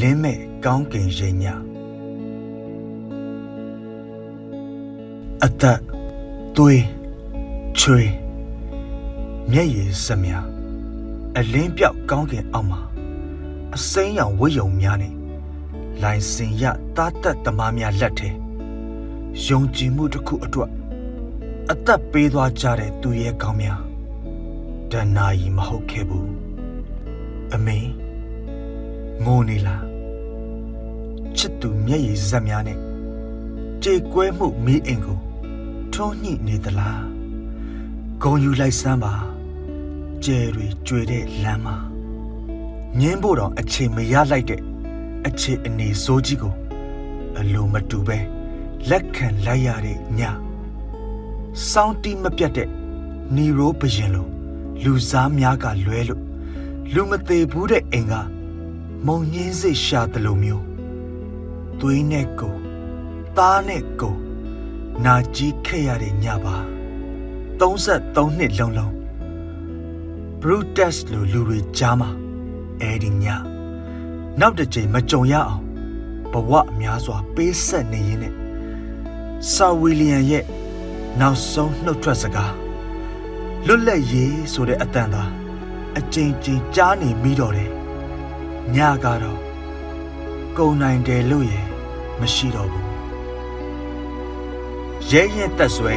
လင်းမဲ့ကောင်းကင်ရင်ညာအသက်သွေးချွေမျက်ရည်စမြအလင်းပြောက်ကောင်းကင်အောက်မှာအစိမ်းရောင်ဝိယုံများနဲ့လိုင်စင်ရတားတက်သမားများလက်ထဲယုံကြည်မှုတစ်ခုအတွက်အသက်ပေးသွားကြတဲ့သူရဲ့ကောင်းများဒဏ္ဍာရီမဟုတ်ခဲ့ဘူးအမေ ငိုနေလားချစ်သူမျက်ရည်ဇက်များနဲ့ကြေကွဲမှုမီးအိမ်ကိုထုံးညှိနေသလားဂုံယူလိုက်စမ်းပါကျဲတွေကြွေတဲ့လမ်းမှာငင်းဖို့တော့အချိန်မရလိုက်တဲ့အခြေအနေစိုးကြီးကိုအလိုမတူပဲလက်ခံလိုက်ရတဲ့ညစောင်းတီးမပြတ်တဲ့နီရိုးဘရင်လိုလူစားများကလွဲလို့လူမသေးဘူးတဲ့အိမ်က မုံညင်းစိတ်ရှာတယ်လို့မျိုးသွေးနဲ့ကိုသားနဲ့ကိုနာကြီးခဲ့ရတဲ့ညပါ33နှစ်လုံးလုံး Brutus လိုလူတွေကြားမှာအဲ့ဒီညနောက်တစ်ချိန်မကြုံရအောင်ဘဝအများစွာပေးဆက်နေရင်းနဲ့ဆာဝီလီယံရဲ့နောက်ဆုံးနှုတ်ထွက်စကားလွတ်လပ်ရေးဆိုတဲ့အတန်သာအကြိမ်ကြိမ်ကြားနေမိတော့တယ် ညကတော့ကုံနိုင်တယ်လို့ရမရှိတော့ဘူးရဲရဲတက်ဆွဲ